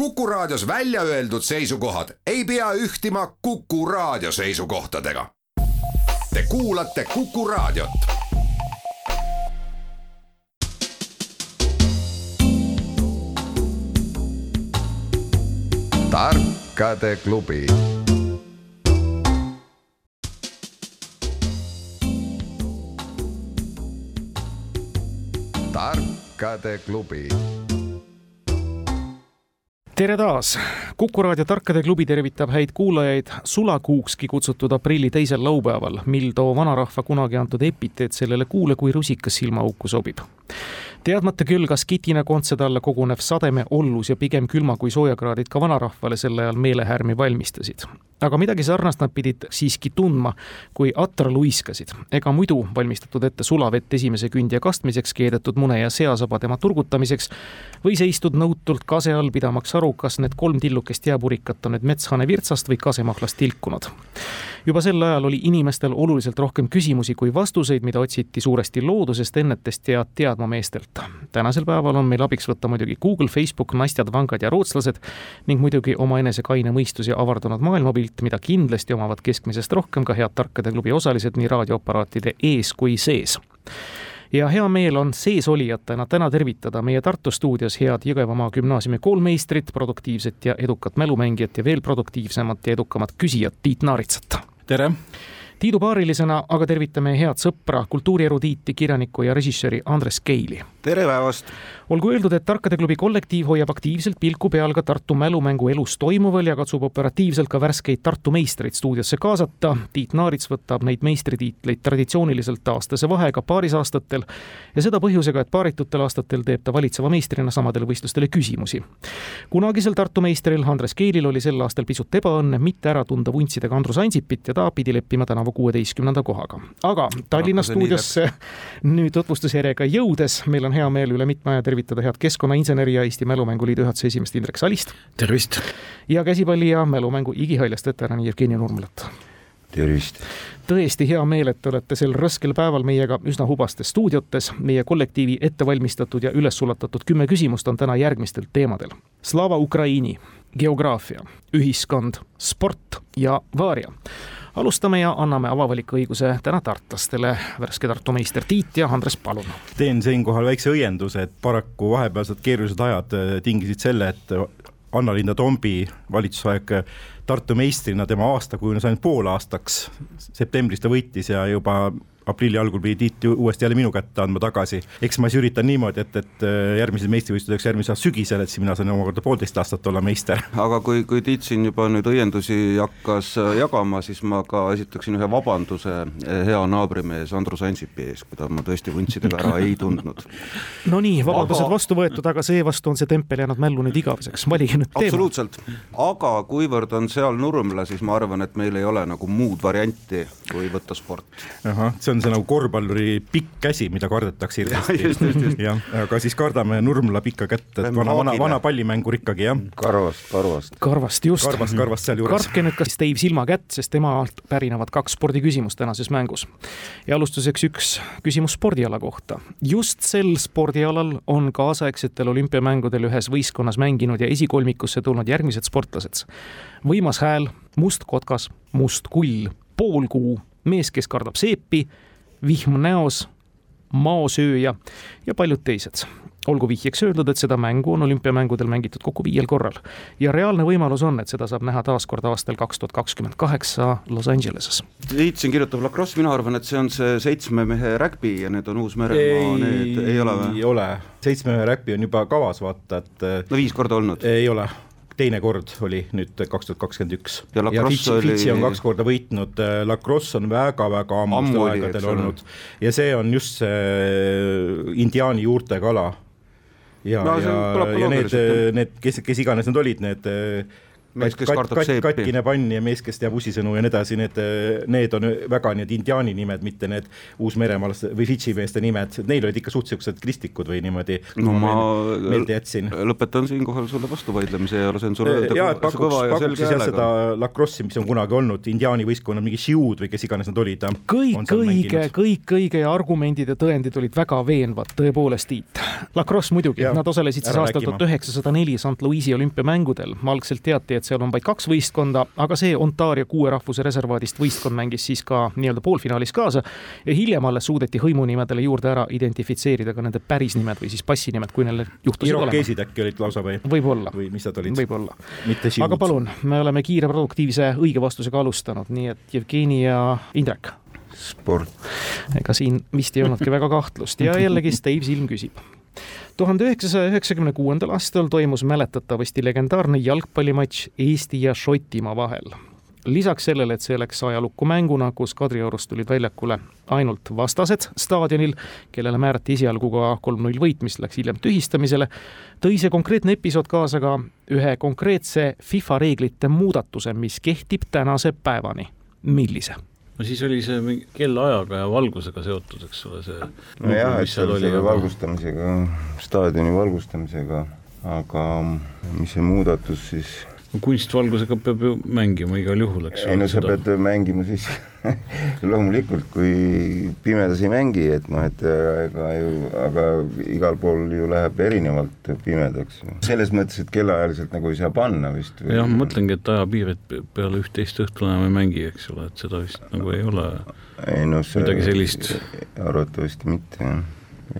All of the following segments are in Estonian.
Kuku Raadios välja öeldud seisukohad ei pea ühtima Kuku Raadio seisukohtadega. Te kuulate Kuku Raadiot. tarkade klubi tarkade klubi tere taas! kuku raadio Tarkade klubi tervitab häid kuulajaid sulakuukski kutsutud aprilli teisel laupäeval, mil too vanarahva kunagi antud epiteet sellele kuule kui rusikas silmaauku sobib teadmata küll, kas Kitina kontsade alla kogunev sademe ollus ja pigem külma kui soojakraadid ka vanarahvale sel ajal meelehärmi valmistasid. Aga midagi sarnast nad pidid siiski tundma, kui atra luiskasid, ega muidu valmistatud ette sulavett esimese kündja kastmiseks, keedetud mune ja seasaba tema turgutamiseks või seistud nõutult kase all, pidamaks aru, kas need kolm tillukest jääpurikat on nüüd metshane virtsast või kasemahlast tilkunud juba sel ajal oli inimestel oluliselt rohkem küsimusi kui vastuseid, mida otsiti suuresti loodusest, ennetest ja teadmameestelt. tänasel päeval on meil abiks võtta muidugi Google, Facebook, nastjad, vangad ja rootslased ning muidugi omaenese kaine mõistus ja avardunud maailmapilt, mida kindlasti omavad keskmisest rohkem ka head Tarkade klubi osalised nii raadioaparaatide ees kui sees ja hea meel on seesolijatena täna tervitada meie Tartu stuudios head Jõgevamaa gümnaasiumi koolmeistrit, produktiivset ja edukat mälumängijat ja veel produktiivsemat ja edukamat küsijat Tiit Naaritsat tere! Tiidu paarilisena aga tervitame head sõpra, kultuurierudiiti, kirjanikku ja režissööri Andres Keili. Tere päevast! olgu öeldud, et Tarkade klubi kollektiiv hoiab aktiivselt pilku peal ka Tartu mälumängu elus toimuval ja katsub operatiivselt ka värskeid Tartu meistreid stuudiosse kaasata. Tiit Naarits võtab neid meistritiitleid traditsiooniliselt aastase vahega paarisastatel ja seda põhjusega, et paaritutel aastatel teeb ta valitseva meistrina samadele võistlustele küsimusi. kunagisel Tartu meistril Andres Keilil oli sel aastal pisut ebaõnne mitte ära tunda vuntsidega Andrus Ansipit ja ta pidi leppima tänavu kuueteistkümnenda kohaga. aga Tallinna stuudiosse nüüd tutvustusjärjega jõudes meil on hea meel üle mitme aja tervitada tervitada head keskkonnainseneri ja Eesti Mälumänguliidu juhatuse esimeest Indrek Salist. tervist! ja käsipalli ja mälumängu igihaljast veterani Jevgeni Nurmelat. tervist! tõesti hea meel, et te olete sel raskel päeval meiega üsna hubastes stuudiotes. meie kollektiivi ettevalmistatud ja üles sulatatud kümme küsimust on täna järgmistel teemadel. Slava Ukraini, geograafia, ühiskond, sport ja vaaria alustame ja anname avavaliku õiguse täna tartlastele. värske Tartu meister Tiit ja Andres, palun. teen siinkohal väikse õienduse, et paraku vahepealsed keerulised ajad äh, tingisid selle, et Anna-Linda Tombi valitsusaeg Tartu meistrina tema aasta kujunes ainult poolaastaks. septembris ta võitis ja juba aprilli algul pidi Tiit uuesti jälle minu kätte andma tagasi. eks ma siis üritan niimoodi, et, et äh, järgmised meistrivõistluseks järgmise aasta sügisel, et siis mina saan omakorda poolteist aastat olla meister. aga kui, kui Tiit siin juba nüüd õiendusi hakkas äh, jagama, siis ma ka esitaksin ühe vabanduse äh, hea naabrimees Andrus Ansipi ees, keda ma tõesti vuntsidega ära ei tundnud. no nii, vabandused aga... vastu võetud, aga seevastu on see tempel jäänud mällu nüüd igaveseks, valige nüüd teema. absoluutselt, aga kuivõrd on seal Nurmla, siis ma arvan, et meil ei ole nagu muud varianti, kui võtta sport. ahah, see on on see nagu korvpalluri pikk käsi, mida kardetakse hirmsasti. jah, aga siis kardame Nurmla pikka kätt, et vana, vana, vana pallimängur ikkagi jah. karvast, karvast. karvast, just. karvast, karvast sealjuures. kartke nüüd kas Dave Silma kätt, sest temalt pärinevad kaks spordiküsimust tänases mängus. ja alustuseks üks küsimus spordiala kohta. just sel spordialal on kaasaegsetel olümpiamängudel ühes võistkonnas mänginud ja esikolmikusse tulnud järgmised sportlased. võimas hääl, must kotkas, must kull, poolkuu, mees, kes kardab seepi Vihm näos, Maosööja ja paljud teised. olgu vihjeks öeldud, et seda mängu on olümpiamängudel mängitud kokku viiel korral ja reaalne võimalus on, et seda saab näha taas kord aastal kaks tuhat kakskümmend kaheksa Los Angeleses. Tiit siin kirjutab lacrosse, mina arvan, et see on see seitsme mehe rägbi ja need on Uus-Meremaa, need ei ole või? ei ole, seitsme mehe rägbi on juba kavas, vaata, et no viis korda olnud? ei ole teine kord oli nüüd kaks tuhat kakskümmend üks. ja, ja Fitsi, oli... Fitsi on kaks korda võitnud, äh, Lacrosse on väga-väga ammustel aegadel olnud ja see on just see äh, indiaani juurtega ala. ja no,, ja, ja need, need, kes, kes iganes need olid, need äh, mees, kes kardab kat, seepi. katkine pann ja mees, kes teab ussisõnu ja nii edasi, need, need on väga need indiaani nimed, mitte need Uus-Meremaalaste või Fidži meeste nimed, neil olid ikka suht siuksed kristlikud või niimoodi. no ma meelde jätsin. lõpetan siinkohal sulle vastu vaidlemise ja lasen sulle öelda ja, et pakuks, pakuks siis jah seda lacrosse'i, mis on kunagi olnud, indiaani võistkonnad, mingi Shiud või kes iganes nad olid. kõik õige, kõik õige ja argumendid ja tõendid olid väga veenvad, tõepoolest, Tiit. Lacrosse muidugi, nad osalesid siis aastal tuhat üheksasada neli St Louis'i olümpiamängudel, algselt teati, et seal on vaid kaks võistkonda, aga see Ontario kuue rahvuse reservaadist võistkond mängis siis ka nii-öelda poolfinaalis kaasa ja hiljem alles suudeti hõimunimedele juurde ära identifitseerida ka nende päris nimed või siis passinimed, kui neil juhtusid olema. irokeesid äkki olid lausa või? võib-olla. või mis nad olid? võib-olla. aga palun, me oleme kiire produktiivse õige vastusega alustanud, nii et Jevgeni ja Indrek sport. ega siin vist ei olnudki väga kahtlust ja jällegi Steve Silm küsib tuhande üheksasaja üheksakümne kuuendal aastal toimus mäletatavasti legendaarne jalgpallimatš Eesti ja Šotimaa vahel. lisaks sellele, et see läks ajalukku mänguna, kus Kadriorust tulid väljakule ainult vastased staadionil, kellele määrati esialgu ka kolm-null võit, mis läks hiljem tühistamisele, tõi see konkreetne episood kaasa ka ühe konkreetse FIFA reeglite muudatuse, mis kehtib tänase päevani. millise? No siis oli see mingi kellaajaga ja valgusega seotud, eks ole, see nojah, et seal selle aga... valgustamisega, staadioni valgustamisega, aga mis see muudatus siis kunstvalgusega peab ju mängima igal juhul, eks ole. ei no sa seda... pead mängima siis loomulikult, kui pimedas ei mängi, et noh, et ega ju, aga igal pool ju läheb erinevalt pimedaks. selles mõttes, et kellaajaliselt nagu ei saa panna vist. jah, ma mõtlengi, et ajapiirid peale üht-teist õhtul enam ei mängi, eks ole, et seda vist nagu ei ole. ei no see midagi sellist. arvatavasti mitte jah,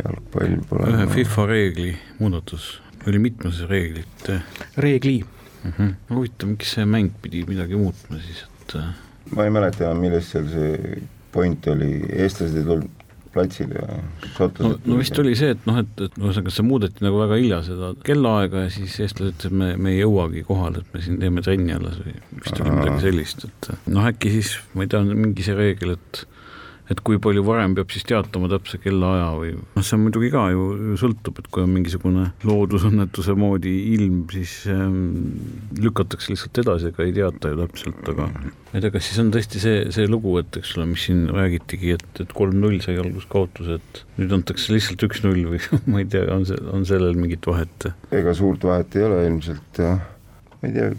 jalgpall pole. ühe FIFA reegli muudatus, oli mitmes reeglit. reegli mm. -hmm. huvitav, miks see mäng pidi midagi muutma siis, et äh, ma ei mäleta, milles seal see point oli, eestlased ei tulnud platsile ja šotlased no, no vist oli see, et noh, et, et ühesõnaga see muudeti nagu väga hilja seda kellaaega ja siis eestlased ütlesid, me, me ei jõuagi kohale, et me siin teeme trenni alles või vist oli midagi sellist, et noh, äkki siis, ma ei tea, mingi see reegel, et et kui palju varem peab siis teatama täpse kellaaja või noh, see muidugi ka ju, ju sõltub, et kui on mingisugune loodusõnnetuse moodi ilm, siis ähm, lükatakse lihtsalt edasi, ega ei teata ju täpselt, aga ma ei tea, kas siis on tõesti see, see lugu, et eks ole, mis siin räägitigi, et, et kolm-null sai alguses kaotuse, et nüüd antakse lihtsalt üks-null või ma ei tea, on see, on sellel mingit vahet? ega suurt vahet ei ole ilmselt, ma ei tea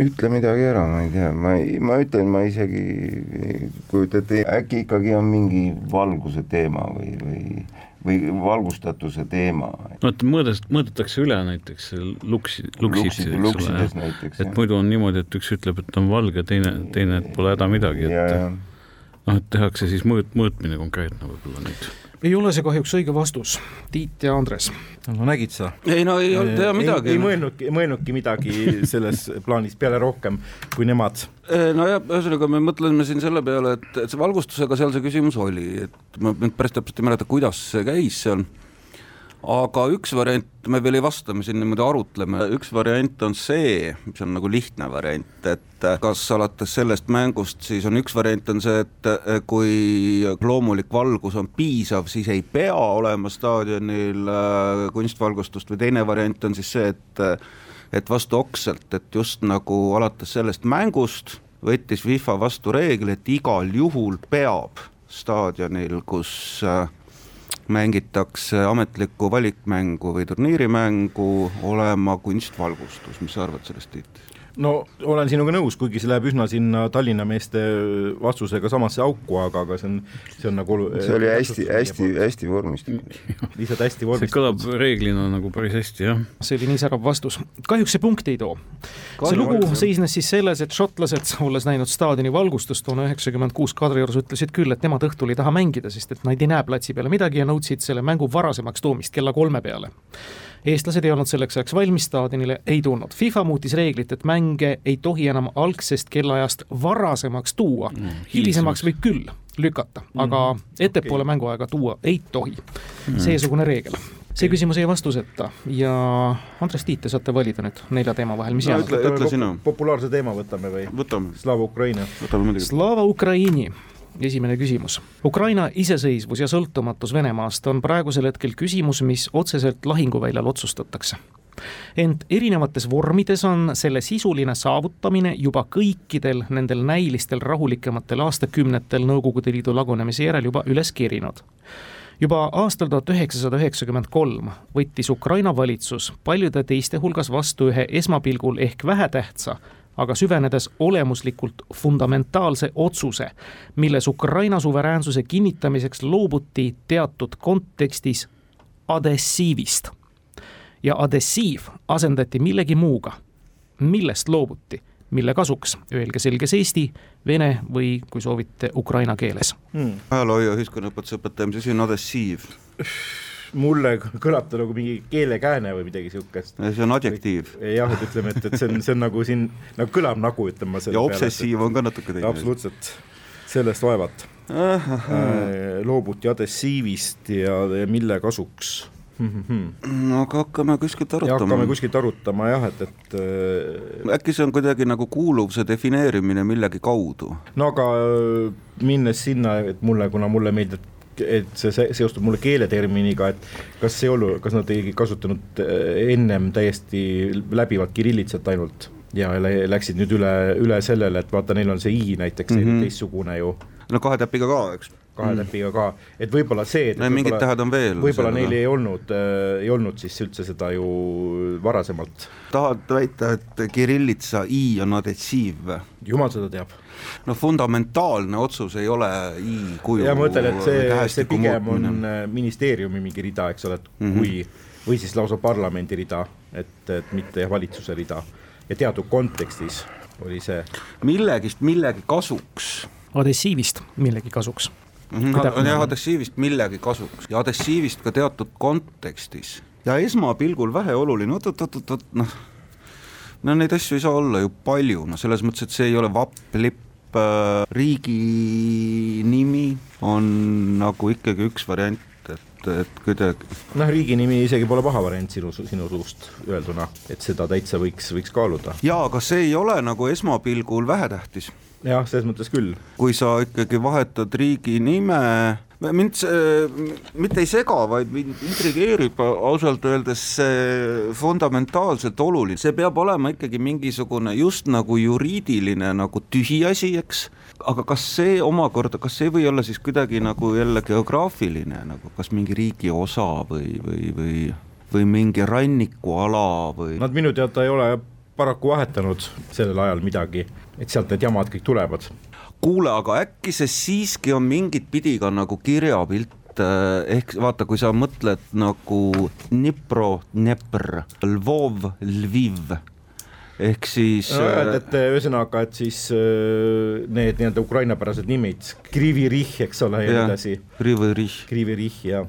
ütle midagi ära, ma ei tea, ma ei, ma ütlen, ma isegi kujuta ette, äkki ikkagi on mingi valguse teema või, või või valgustatuse teema. no et mõõdest, mõõdetakse üle näiteks luksi, luksid, eks ole, et muidu on niimoodi, et üks ütleb, et on valge, teine, teine, et pole häda midagi, et noh, et tehakse siis mõõt, mõõtmine konkreetne võib-olla nüüd ei ole see kahjuks õige vastus. Tiit ja Andres. no nägid sa? ei no ei olnud teha midagi. ei, mõelnudki, ei mõelnudki midagi selles plaanis peale rohkem kui nemad. nojah, ühesõnaga me mõtleme siin selle peale, et, et see valgustusega seal see küsimus oli, et ma nüüd päris täpselt ei mäleta, kuidas see käis seal aga üks variant, me veel ei vasta, me siin niimoodi arutleme, üks variant on see, mis on nagu lihtne variant, et kas alates sellest mängust siis on üks variant on see, et kui loomulik valgus on piisav, siis ei pea olema staadionil äh, kunstvalgustust või teine variant on siis see, et et vastu okselt, et just nagu alates sellest mängust võttis FIFA vastu reegli, et igal juhul peab staadionil, kus äh, mängitakse ametlikku valikmängu või turniirimängu olema kunstvalgustus, mis sa arvad sellest, Tiit? No olen sinuga nõus, kuigi see läheb üsna sinna Tallinna meeste vastusega samasse auku, aga, aga see on, see on nagu see oli hästi, hästi, hästi vormistatud. lihtsalt hästi vormistatud. see kõlab reeglina nagu päris hästi, jah. see oli nii särav vastus. kahjuks see punkti ei too. see lugu seisnes siis selles, et šotlased, olles näinud staadioni valgustust toona üheksakümmend kuus Kadriorus, ütlesid küll, et nemad õhtul ei taha mängida, sest et nad ei näe platsi peale midagi ja nõudsid selle mängu varasemaks toomist kella kolme peale eestlased ei olnud selleks ajaks valmis, staadionile ei tulnud. FIFA muutis reeglit, et mänge ei tohi enam algsest kellaajast varasemaks tuua mm,, hilisemaks võib küll lükata, aga mm, ettepoole okay. mänguaega tuua ei tohi mm.. seesugune reegel see küsimus jäi vastuseta ja Andres Tiit, te saate valida nüüd nelja teema vahel, mis no, jääb. ütle, ütle sina. populaarse teema võtame või? võtame. Slava Ukraini. Slava Ukraini esimene küsimus. Ukraina iseseisvus ja sõltumatus Venemaast on praegusel hetkel küsimus, mis otseselt lahinguväljal otsustatakse. ent erinevates vormides on selle sisuline saavutamine juba kõikidel nendel näilistel rahulikumatel aastakümnetel Nõukogude Liidu lagunemise järel juba üles kerinud juba aastal tuhat üheksasada üheksakümmend kolm võttis Ukraina valitsus paljude teiste hulgas vastu ühe esmapilgul ehk vähetähtsa, aga süvenedes olemuslikult fundamentaalse otsuse, milles Ukraina suveräänsuse kinnitamiseks loobuti teatud kontekstis adhessiivist. ja adhessiiv asendati millegi muuga. millest loobuti? mille kasuks, öelge selges eesti, vene või kui soovite, ukraina keeles hmm.. ajaloo ja ühiskonnaõpetuse õpetaja, mis asi on adhessiiv? Mulle kõlab ta nagu mingi keelekääne või midagi siukest. see on adjektiiv. jah, et ütleme, et, et see on, see on nagu siin, nagu kõlab nagu ütleme. ja obsessiiv peale, on ka natuke teine. absoluutselt, sellest vaevat äh,. loobuti adhessiivist ja, ja mille kasuks no aga hakkame kuskilt arutama. hakkame kuskilt arutama jah, et, et äh, äkki see on kuidagi nagu kuuluv, see defineerimine millegi kaudu? no aga äh, minnes sinna, et mulle, kuna mulle meeldib et see seostub mulle keeleterminiga, et kas ei olnud, kas nad ei kasutanud äh, ennem täiesti läbivalt kirillitsat ainult ja läksid nüüd üle, üle sellele, et vaata, neil on see i näiteks mm -hmm. teistsugune ju. no kahe täpiga ka, eks kahe mm. täpiga ka, et võib-olla see. no mingid tähed on veel. võib-olla neil ei olnud äh,, ei olnud siis üldse seda ju varasemalt. tahad väita, et kirillitsa i on adhesiiv või? jumal seda teab. no fundamentaalne otsus ei ole i kuju. ja ma mõtlen, et see, see pigem on äh, ministeeriumi mingi rida, eks ole, et mm -hmm. kui, või siis lausa parlamendi rida, et, et mitte valitsuse rida ja teatud kontekstis oli see. millegist millegi kasuks adhessiivist millegi kasuks. On jah adhessiivist millegi kasuks. Ja adhessiivist ka teatud kontekstis. Ja esmapilgul väheoluline, oot-oot-oot-oot, noh, no neid asju ei saa olla ju palju, no selles mõttes, et see ei ole vapp, lipp äh,, riigi nimi on nagu ikkagi üks variant et, et kuidagi. noh, riigi nimi isegi pole paha variant sinu, sinu suust öelduna, et seda täitsa võiks, võiks kaaluda. jaa, aga see ei ole nagu esmapilgul vähetähtis jah, selles mõttes küll. kui sa ikkagi vahetad riigi nime, mind see mitte ei sega, vaid mind intrigeerib ausalt öeldes see fundamentaalselt oluline, see peab olema ikkagi mingisugune just nagu juriidiline nagu tühiasi, eks, aga kas see omakorda, kas see ei või olla siis kuidagi nagu jälle geograafiline nagu kas mingi riigi osa või, või, või või mingi rannikuala või? Nad minu teada ei ole paraku vahetanud sellel ajal midagi, et sealt need jamad kõik tulevad. kuule, aga äkki see siiski on mingit pidi ka nagu kirjapilt eh, ehk vaata, kui sa mõtled nagu Dnipro, Dnepr, Lvov, Lviv ehk siis no,. et, et ühesõnaga, et siis need nii-öelda ukrainapärased nimed, Krivirih, eks ole, ja nii edasi. Krivirih. Krivirih, jah.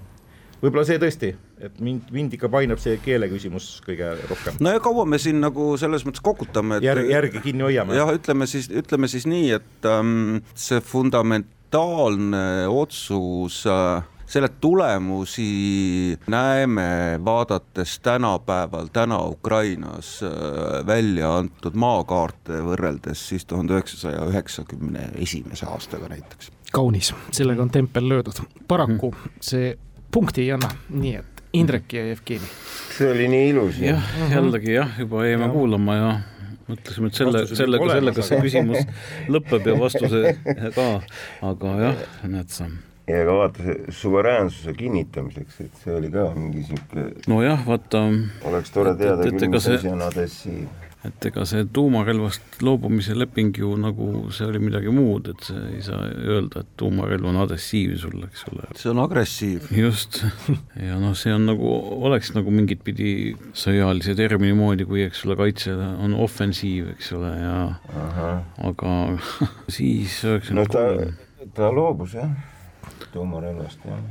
võib-olla see tõesti et mind, mind ikka painab see keele küsimus kõige rohkem. no ja kaua me siin nagu selles mõttes kokutame, et järg, järge kinni hoiame. jah, ütleme siis, ütleme siis nii, et ähm, see fundamentaalne otsus äh, selle tulemusi näeme vaadates tänapäeval, täna Ukrainas äh, välja antud maakaarte võrreldes siis tuhande üheksasaja üheksakümne esimese aastaga näiteks. kaunis, sellega on tempel löödud, paraku hmm. see punkti ei anna, nii et Indrek ja Jevgeni. see oli nii ilus. jah, jällegi jah, juba jäime kuulama ja mõtlesime, et selle, sellega, sellega see küsimus lõpeb ja vastuse ka, aga jah, näed sa ja aga vaata see suveräänsuse kinnitamiseks, et see oli ka mingi sihuke. nojah, vaata. oleks tore teada küll, mis asi on adhessiiv et ega see tuumarelvast loobumise leping ju nagu see oli midagi muud, et see ei saa öelda, et tuumarelv on adhessiiv sul, eks ole. see on agressiiv. just, ja noh, see on nagu, oleks nagu mingit pidi sõjalise termini moodi, kui eks ole, kaitse on ofensiiv, eks ole, ja Aha. aga siis üheksakümmend kolm. ta loobus jah, tuumarelvast jah.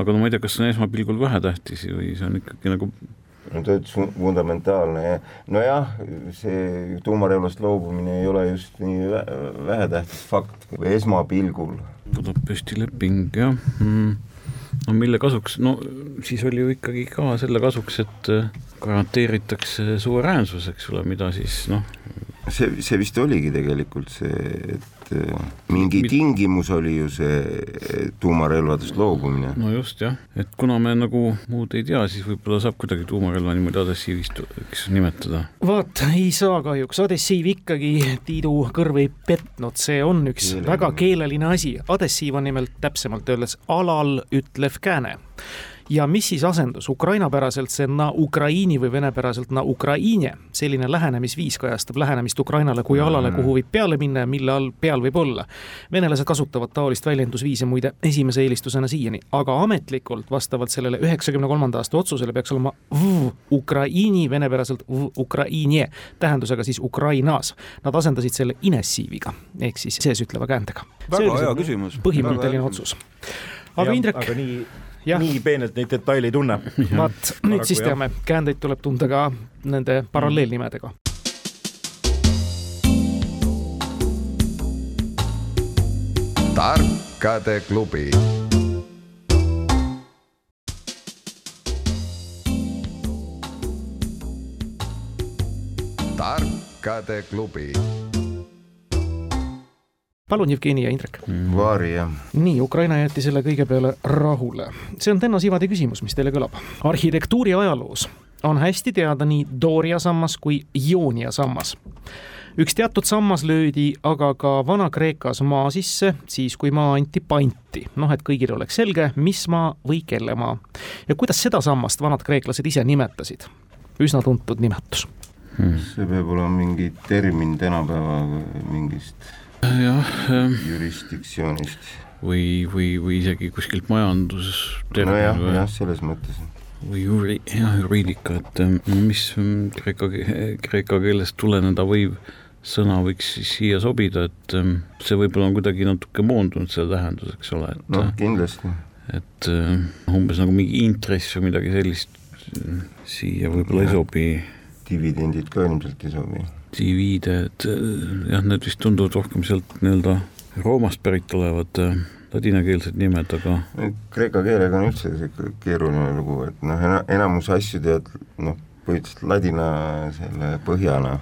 aga no ma ei tea, kas see on esmapilgul vähetähtis või see on ikkagi nagu no ta ütles fundamentaalne ja nojah, see tuumarelvast loobumine ei ole just nii vähetähtis fakt või esmapilgul. Budapesti leping jah mm., no mille kasuks, no siis oli ju ikkagi ka selle kasuks, et äh, garanteeritakse suveräänsus, eks ole, mida siis noh, see, see vist oligi tegelikult see, et äh, mingi Mit- tingimus oli ju see äh, tuumarelvadest loobumine. no just jah, et kuna me nagu muud ei tea, siis võib-olla saab kuidagi tuumarelva niimoodi adressiivist eks nimetada. vaat ei saa kahjuks, adessiiv ikkagi Tiidu kõrv ei petnud, see on üks Keeleline. väga keeleline asi, adessiiv on nimelt täpsemalt öeldes alal ütlev kääne ja mis siis asendus, ukrainapäraselt see na Ukraini või venepäraselt na Ukraine, selline lähenemisviis kajastab lähenemist Ukrainale kui alale, kuhu võib peale minna ja mille all peal võib olla. venelased kasutavad taolist väljendusviisi muide esimese eelistusena siiani, aga ametlikult vastavalt sellele üheksakümne kolmanda aasta otsusele peaks olema v Ukraini, venepäraselt v Ukraine, tähendusega siis Ukrainas. Nad asendasid selle inessiiviga ehk siis seesütleva käändega. väga hea küsimus. põhimõtteline otsus. aga Indrek, aga nii, nii peenelt neid detaile ei tunne. vaat nüüd siis teame, käändeid tuleb tunda ka nende paralleelnimedega. tarkade klubi. tarkade klubi. palun, Jevgeni ja Indrek. Vaari jah, nii, Ukraina jäeti selle kõige peale rahule. see on Tenno Sivadi küsimus, mis teile kõlab. arhitektuuri ajaloos on hästi teada nii Doria sammas kui Ionia sammas. üks teatud sammas löödi aga ka Vana-Kreekas maa sisse, siis kui maa anti panti. noh, et kõigil oleks selge, mis maa või kelle maa. ja kuidas seda sammast vanad kreeklased ise nimetasid? üsna tuntud nimetus Hmm. see peab olema mingi termin tänapäeva mingist jah, jurisdiktsioonist. või, või, või isegi kuskilt majandus. nojah, jah, selles mõttes. või juri-, jah, juriidika, et ähm, mis ähm, kreeka, kreeka keelest tuleneda võib, sõna võiks siis siia sobida, et ähm, see võib-olla on kuidagi natuke moondunud, see tähendus, eks ole, et noh, kindlasti. et äh, umbes nagu mingi intress või midagi sellist äh, siia võib-olla ei sobi. dividendid ka ilmselt ei sobi. diviide, et äh, jah, need vist tunduvad rohkem sealt nii-öelda Roomast pärit olevad äh, ladinakeelsed nimed, aga Kreeka keelega on üldse sihuke keeruline lugu, et noh, enamus asju tead noh, põhimõtteliselt ladina selle põhjana.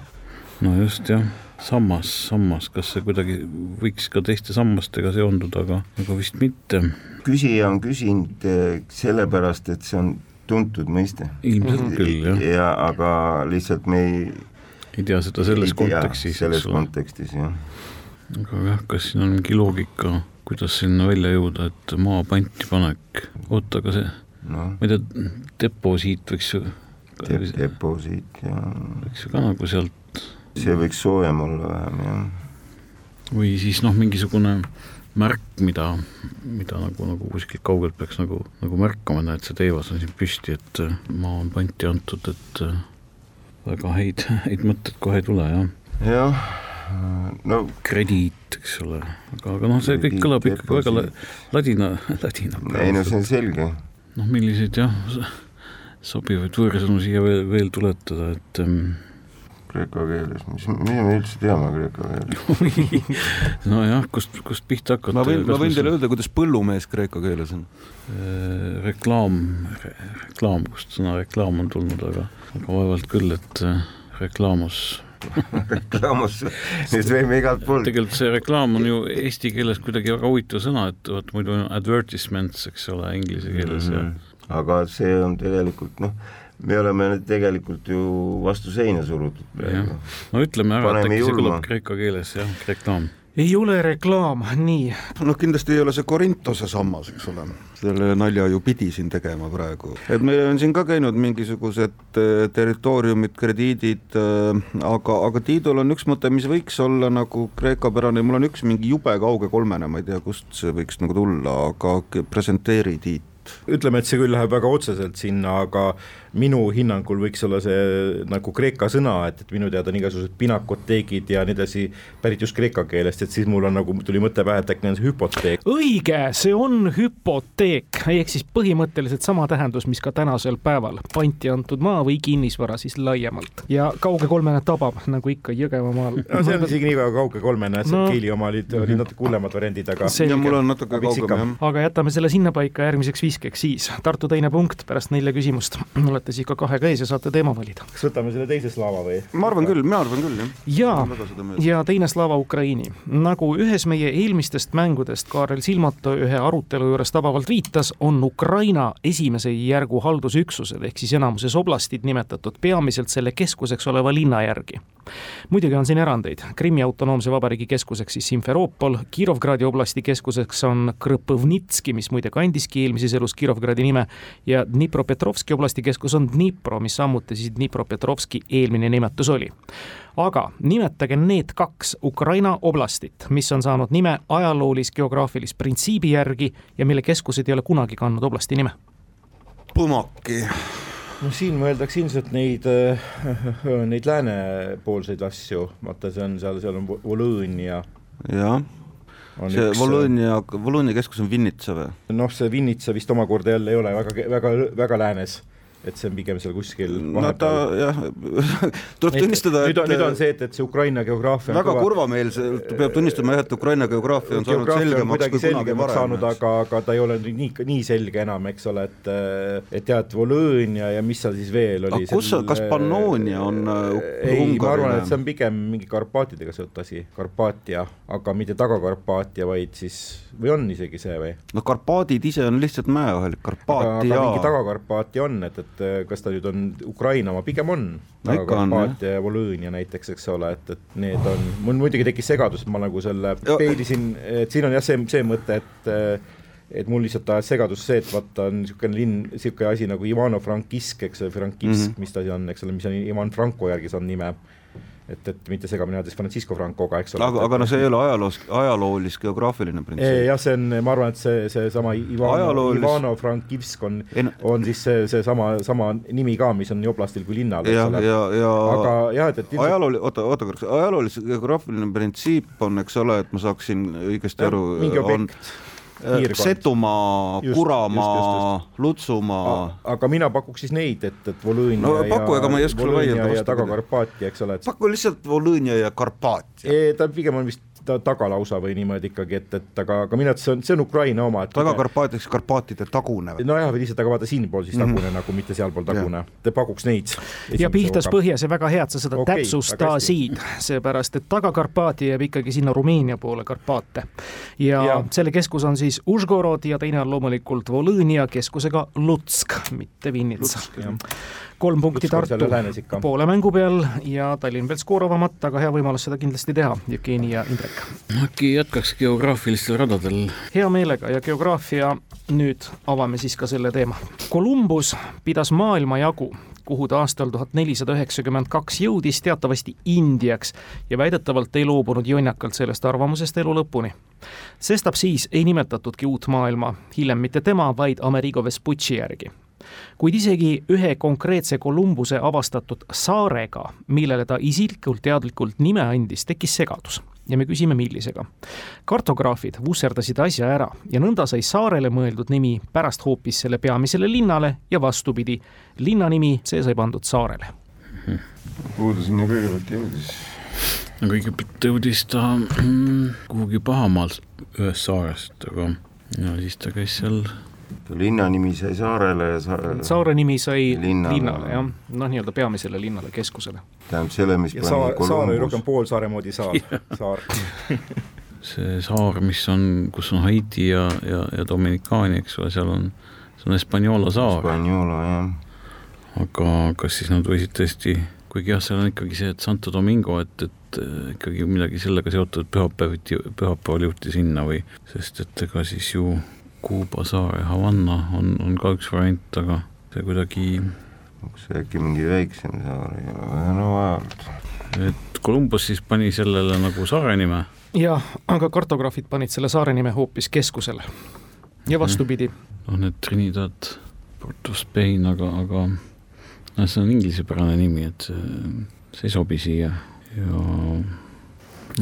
no just jah, sammas, sammas, kas see kuidagi võiks ka teiste sammastega seonduda, aga, aga vist mitte. küsija on küsinud eh, sellepärast, et see on tuntud mõiste. ilmselt küll jah, ja aga lihtsalt me ei ei tea seda selles ei kontekstis, selles kontekstis jah. aga jah, kas siin on mingi loogika, kuidas sinna välja jõuda, et maa panti panek, oota, aga see, noh, ma ei tea, deposiit võiks ju, deposiit ja võiks ju ka nagu sealt see võiks soojem olla vähem jah. või siis noh, mingisugune märk, mida, mida nagu, nagu kuskilt kaugelt peaks nagu, nagu märkama, näed, see teevas on siin püsti, et äh, maa on panti antud, et äh, väga häid, häid mõtteid kohe ei tule, jah. jah, no krediit, eks ole, aga, aga noh, see kõik kõlab ikkagi väga ladina, ladina ei no see on selge. noh, milliseid jah, sobivaid võõrsõnu siia veel, veel tuletada, et ähm, kreeka keeles, mis, mida me üldse teame kreeka keeles? nojah, kust, kust pihta hakata. ma võin, ma võin teile öelda, kuidas põllumees kreeka keeles on. Äh, reklaam re,, reklaam, kust sõna reklaam on tulnud, aga, aga vaevalt küll, et äh, reklaamos, reklaamus nüüd võime igalt poolt. tegelikult see reklaam on ju eesti keeles kuidagi väga huvitav sõna, et vot muidu on advertisements, eks ole, inglise keeles ja Mhm. aga see on tegelikult noh, me oleme nüüd tegelikult ju vastu seina surutud praegu. no ütleme ära, et äkki see kõlab kreeka keeles jah, reklaam. ei ole reklaam, nii, noh, kindlasti ei ole see Korintose sammas, eks ole, selle nalja ju pidi siin tegema praegu, et meil on siin ka käinud mingisugused eh, territooriumid, krediidid, aga, aga Tiidul on üks mõte, mis võiks olla nagu kreekapärane, mul on üks mingi jube kauge kolmene, ma ei tea, kust see võiks nagu tulla, aga presenteeri Tiit. ütleme, et see küll läheb väga otseselt sinna, aga minu hinnangul võiks olla see nagu kreeka sõna, et, et minu teada on igasugused pinakoteegid ja nii edasi pärit just kreeka keelest, et siis mul on nagu tuli mõte pähe, et äkki on see hüpoteek. õige, see on hüpoteek ehk siis põhimõtteliselt sama tähendus, mis ka tänasel päeval panti antud maa või kinnisvara siis laiemalt ja kauge kolmene tabab nagu ikka Jõgevamaal. no see on isegi nii väga kauge kolmene, et No. no. Keili oma olid, olid natuke hullemad variandid, aga ja mul on natuke kaugem jah. aga jätame selle sinnapaika järgmiseks kiskeks siis. Tartu teine punkt pärast nelja küsimust. Olete siis ka kahega ees ja saate teema valida. kas võtame selle teise slaava või? ma arvan küll, mina arvan küll, jah. ja, ja teine Slava Ukraini. nagu ühes meie eelmistest mängudest Kaarel Silmato ühe arutelu juures tabavalt viitas, on Ukraina esimese järgu haldusüksused ehk siis enamuses oblastid nimetatud peamiselt selle keskuseks oleva linna järgi muidugi on siin erandeid, Krimmi autonoomse vabariigi keskuseks siis Simferopol, Kirovgradi oblasti keskuseks on Krõpõvnitski, mis muide kandiski eelmises elus Kirovgradi nime, ja Dnipropetrovski oblasti keskus on Dnipro, mis samuti siis Dnipropetrovski eelmine nimetus oli. aga nimetage need kaks Ukraina oblastit, mis on saanud nime ajaloolis-geograafilist printsiibi järgi ja mille keskused ei ole kunagi kandnud oblasti nime. Põmaki no siin mõeldakse ilmselt neid, äh, neid läänepoolseid asju, vaata, see on seal, seal on Volõõnia. jah, see üks... Volõõnia, Volõõnia keskus on Vinnitsa või? noh, see Vinnitsa vist omakorda jälle ei ole väga, väga, väga läänes et see on pigem seal kuskil no ta jah, tuleb tunnistada, et nüüd on, nüüd on see, et, et see Ukraina geograafia väga kurvameelselt peab tunnistama jah, et Ukraina geograafia on saanud selgemaks kui kunagi varem. saanud, aga, aga ta ei ole nii, nii selge enam, eks ole, et et jah, et Volõõnia ja mis seal siis veel oli. kus sel..., kas Pannonia on äh, ei, ma arvan, et see on pigem mingi Karpaatidega seotud asi, Karpaatia, aga mitte Taga-Karpaatia, vaid siis, või on isegi see või? no Karpaadid ise on lihtsalt mäeohelik, Karpaatia. aga mingi Taga-Karpaatia on, et, et et eh, kas ta nüüd on Ukraina oma, pigem on. Karpaatia ja Volõõnia näiteks, eks ole, et, et need on, mul muidugi tekkis segadus, ma nagu selle peilisin, et siin on jah, see, see mõte, et eh, et mul lihtsalt ajas segadus see, et vaata on niisugune linn, niisugune asi nagu Ivano-Frankisk, eks ole, Frankivsk mm, -hmm. mis ta on, eks ole, mis on Ivan Franko järgi saanud nime et, et mitte segamini ajades Francisco Francoga, eks ole. aga, aga no see ei ole ajaloos, ajaloolis-geograafiline printsiip. jah, see on, ma arvan, et see, seesama Ivano Ajaloolis..., Ivano Frankivsk on, on siis see, seesama, sama nimi ka, mis on nii oblastil kui linnal, eks ole. ja, ja, aga jah, et, et ilmselt... ajalooli-, oota, oota korraks, ajaloolis-geograafiline printsiip on, eks ole, et ma saaksin õigesti aru, on Piirkond. Setumaa, Kuramaa, Lutsumaa. aga mina pakuks siis neid, et, et Volõõnia no, paku, sulle vaielda vastu. Taga-Karpaatia, eks ole. paku lihtsalt Volõõnia ja Karpaatia. ta pigem on vist ta tagalausa või niimoodi ikkagi, et, et aga, aga minu arvates see on, see on Ukraina oma. Taga-Karpaatiaks Karpaatide tagune. nojah, või lihtsalt, aga vaata siinpool siis tagune mm -hmm. nagu, mitte sealpool tagune. Te pakuks neid. ja pihtas põhjas ja väga hea, et sa seda okay, täpsustasid, seepärast et Taga-Karpaatia jääb ikkagi sinna Rumeenia poole Karpaate. ja, ja selle keskus on siis Užgorod ja teine on loomulikult Volõõnia keskusega Lutsk, mitte Vinnitsa kolm punkti Tartu poole mängu peal ja Tallinn veel skooravamad, aga hea võimalus seda kindlasti teha, Jevgeni ja Indrek. äkki jätkaks geograafilistel radadel? hea meelega ja geograafia, nüüd avame siis ka selle teema. Columbus pidas maailmajagu kuhu ta aastal tuhat nelisada üheksakümmend kaks jõudis, teatavasti Indiaks ja väidetavalt ei loobunud jonnakalt sellest arvamusest elu lõpuni. sestap siis ei nimetatudki uut maailma, hiljem mitte tema, vaid Amerigo Vespucci järgi kuid isegi ühe konkreetse Kolumbuse avastatud saarega, millele ta isiklikult teadlikult nime andis, tekkis segadus ja me küsime, millisega. kartograafid vusserdasid asja ära ja nõnda sai saarele mõeldud nimi pärast hoopis selle peamisele linnale ja vastupidi, linna nimi, see sai pandud saarele. kuhu ta sinna kõigepealt jõudis? kõigepealt jõudis ta kuhugi pahamaal ühest saarest, aga ja siis ta käis seal linna nimi sai saarele ja sa... saare nimi sai linnale, linnale, jah, noh, nii-öelda peamisele linnale, keskusele. tähendab selle, mis ja saar, saar oli rohkem poolsaare moodi saar, saar see saar, mis on, kus on Haiti ja, ja, ja Dominikaani, eks ole, seal on, see on Hispaniola saar. Hispaniola, jah. aga kas siis nad võisid tõesti, kuigi jah, seal on ikkagi see, et Santo Domingo, et, et äh, ikkagi midagi sellega seotud, pühapäeviti, pühapäeval jõuti sinna või, sest et ega siis ju Kuuba saar ja Havanna on, on ka üks variant, aga see kuidagi kas see äkki mingi väiksem saar ei ole, no vaevalt. et Columbus siis pani sellele nagu saare nime? jah, aga kartograafid panid selle saare nime hoopis keskusele. ja vastupidi. noh, need Trinidad, Port of Spain, aga, aga noh, see on inglisepärane nimi, et see, see ei sobi siia ja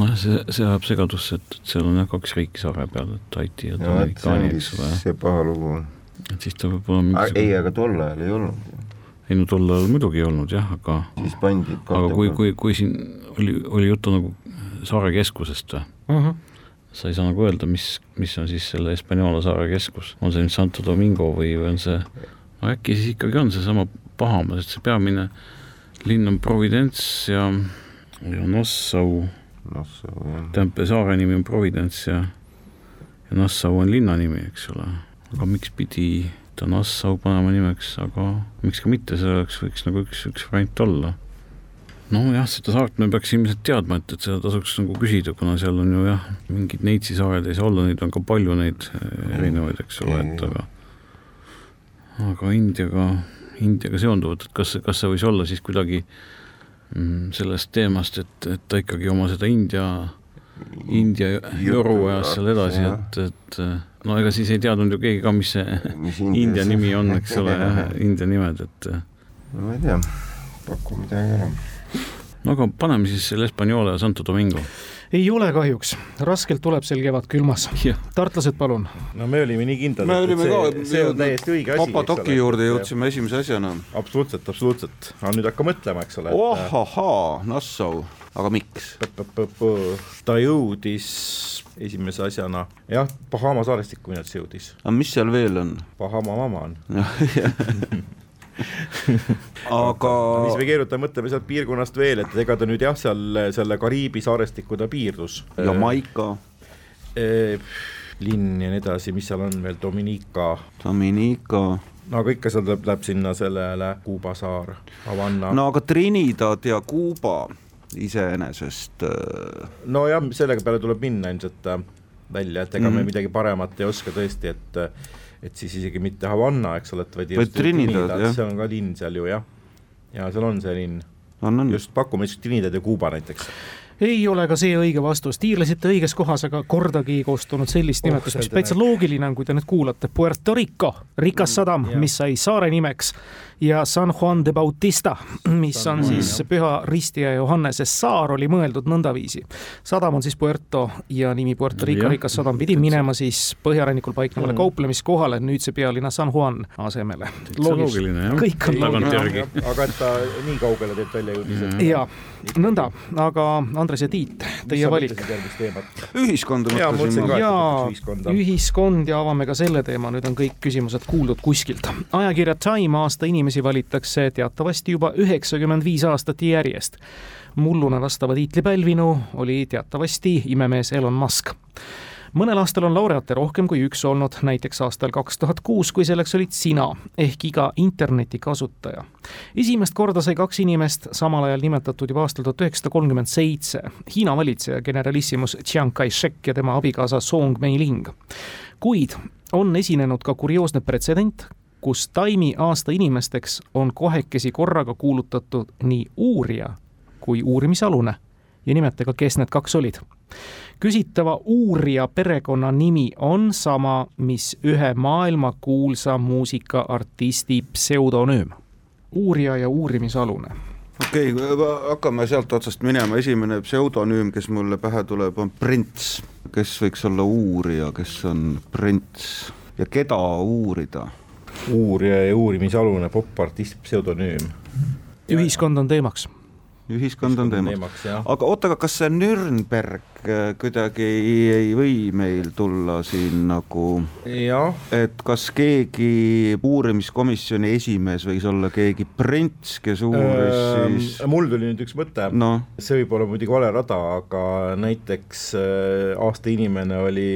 noh, see, see ajab segadusse, et seal on jah kaks riiki saare peal, et Haiti ja Dominikaani, eks ole. see paha lugu. et siis ta võib olla mingisugune ei, aga tol ajal ei olnud. ei no tol ajal muidugi ei olnud jah, aga siis pandi aga kui, kui, kui siin oli, oli juttu nagu saare keskusest või uh? -huh. sa ei saa nagu öelda, mis, mis on siis selle Hispaniola saare keskus, on see nüüd Santo Domingo või, või on see, no äkki siis ikkagi on seesama Bahamas, et see peamine linn on Providence ja, ja Nassau, Nassau jah. tähendab saare nimi on Providence ja, ja Nassau on linna nimi, eks ole, aga miks pidi ta Nassau panema nimeks, aga miks ka mitte, see oleks, võiks nagu üks, üks variant olla nojah, seda saart me peaks ilmselt teadma, et, et seda tasuks nagu küsida, kuna seal on ju jah, mingid Neitsi saared ei saa olla, neid on ka palju neid eh, erinevaid, eks ole, et aga aga Indiaga, Indiaga seonduvalt, et kas, kas see võis olla siis kuidagi mm, sellest teemast, et, et ta ikkagi oma seda India, India joru ajas seal edasi, et, et no ega siis ei teadnud ju keegi ka, mis see mis India nimi on, eks ole, jah, India nimed, et no ma ei tea, paku midagi ära. no aga paneme siis selle Hispaniola ja Santo Domingo. Ei ole kahjuks, raskelt tuleb sel kevad külmas. tartlased, palun. no me olime nii kindlad, me et olime ka see, see on täiesti õige asi. Papadoki juurde jõudsime esimese asjana. absoluutselt, absoluutselt, aga nüüd hakka mõtlema, eks ole. ohahaa, Nassau, aga miks? ta jõudis esimese asjana, jah, Bahama saarestikku minu arust jõudis, aga mis seal veel on? Bahama mama on. aga mis me keerutame, mõtleme sealt piirkonnast veel, et ega ta nüüd jah, seal selle Kariibi saarestikku ta piirdus. Jamaica, linn ja nii edasi, mis seal on veel, Dominica, Dominica, no aga ikka seal läheb, läheb sinna sellele Kuuba saar, Havana no.. no aga Trinidad ja Kuuba iseenesest äh, nojah, sellega peale tuleb minna ilmselt äh, välja, et ega mm Mhm. -hmm. me midagi paremat ei oska tõesti, et et siis isegi mitte Havana, eks ole, et vaid Vaid Trinidad, jah. see on ka linn seal ju jah, ja seal on see linn, on, on just pakume siis Trinidad ja Kuuba näiteks. ei ole ka see õige vastus, tiirlesite õiges kohas, aga kordagi ei koostunud sellist Oh, nimetust, mis täitsa loogiline on, kui te nüüd kuulate. Puerto Rico, rikas sadam, jah. mis sai saare nimeks ja San Juan de Bautista, mis on siis. Püha Risti ja Johannese saar oli mõeldud nõndaviisi. sadam on siis Puerto ja nimi Puerto Rico rikas sadam pidi minema siis põhjarannikul paiknevale Mm. kauplemiskohale, nüüdse pealinna San Juan asemele. loogiline jah, kõik on tagantjärgi. aga et ta nii kaugele teelt välja jõudis, et ja nõnda, aga Andres ja Tiit, teie valik. ühiskonda mõtlesime jaa ühiskond ja avame ka selle teema, nüüd on kõik küsimused kuuldud kuskilt. ajakirja Time aasta inimesi valitakse teatavasti juba üheksakümmend viis aastat järjest. mulluna vastava tiitli pälvinu oli teatavasti imemees Elon Musk mõnel aastal on laureaate rohkem kui üks olnud, näiteks aastal kaks tuhat kuus, kui selleks olid sina ehk iga internetikasutaja. esimest korda sai kaks inimest samal ajal nimetatud juba aastal tuhat üheksasada kolmkümmend seitse. Hiina valitseja generalissimus Chiang Kai-shek ja tema abikaasa Song Meiling. kuid on esinenud ka kurioosne pretsedent, kus Taimi aasta inimesteks on kohekesi korraga kuulutatud nii uurija kui uurimisalune ja nimetage, kes need kaks olid küsitava uurija perekonnanimi on sama, mis ühe maailmakuulsa muusikaartisti pseudonüüm. uurija ja uurimisalune. okei okay,, hakkame sealt otsast minema, esimene pseudonüüm, kes mulle pähe tuleb, on Prints. kes võiks olla uurija, kes on Prints ja keda uurida? Uurija ja uurimisalune popartist pseudonüüm. ühiskond on teemaks. ühiskond on teema. teemaks jah. aga oota, aga kas see Nürnberg äh, kuidagi ei, ei või meil tulla siin nagu, et kas keegi uurimiskomisjoni esimees võis olla keegi Prints, kes uuris siis, mul tuli nüüd üks mõte noh, see võib olla muidugi vale rada, aga näiteks äh, aasta inimene oli,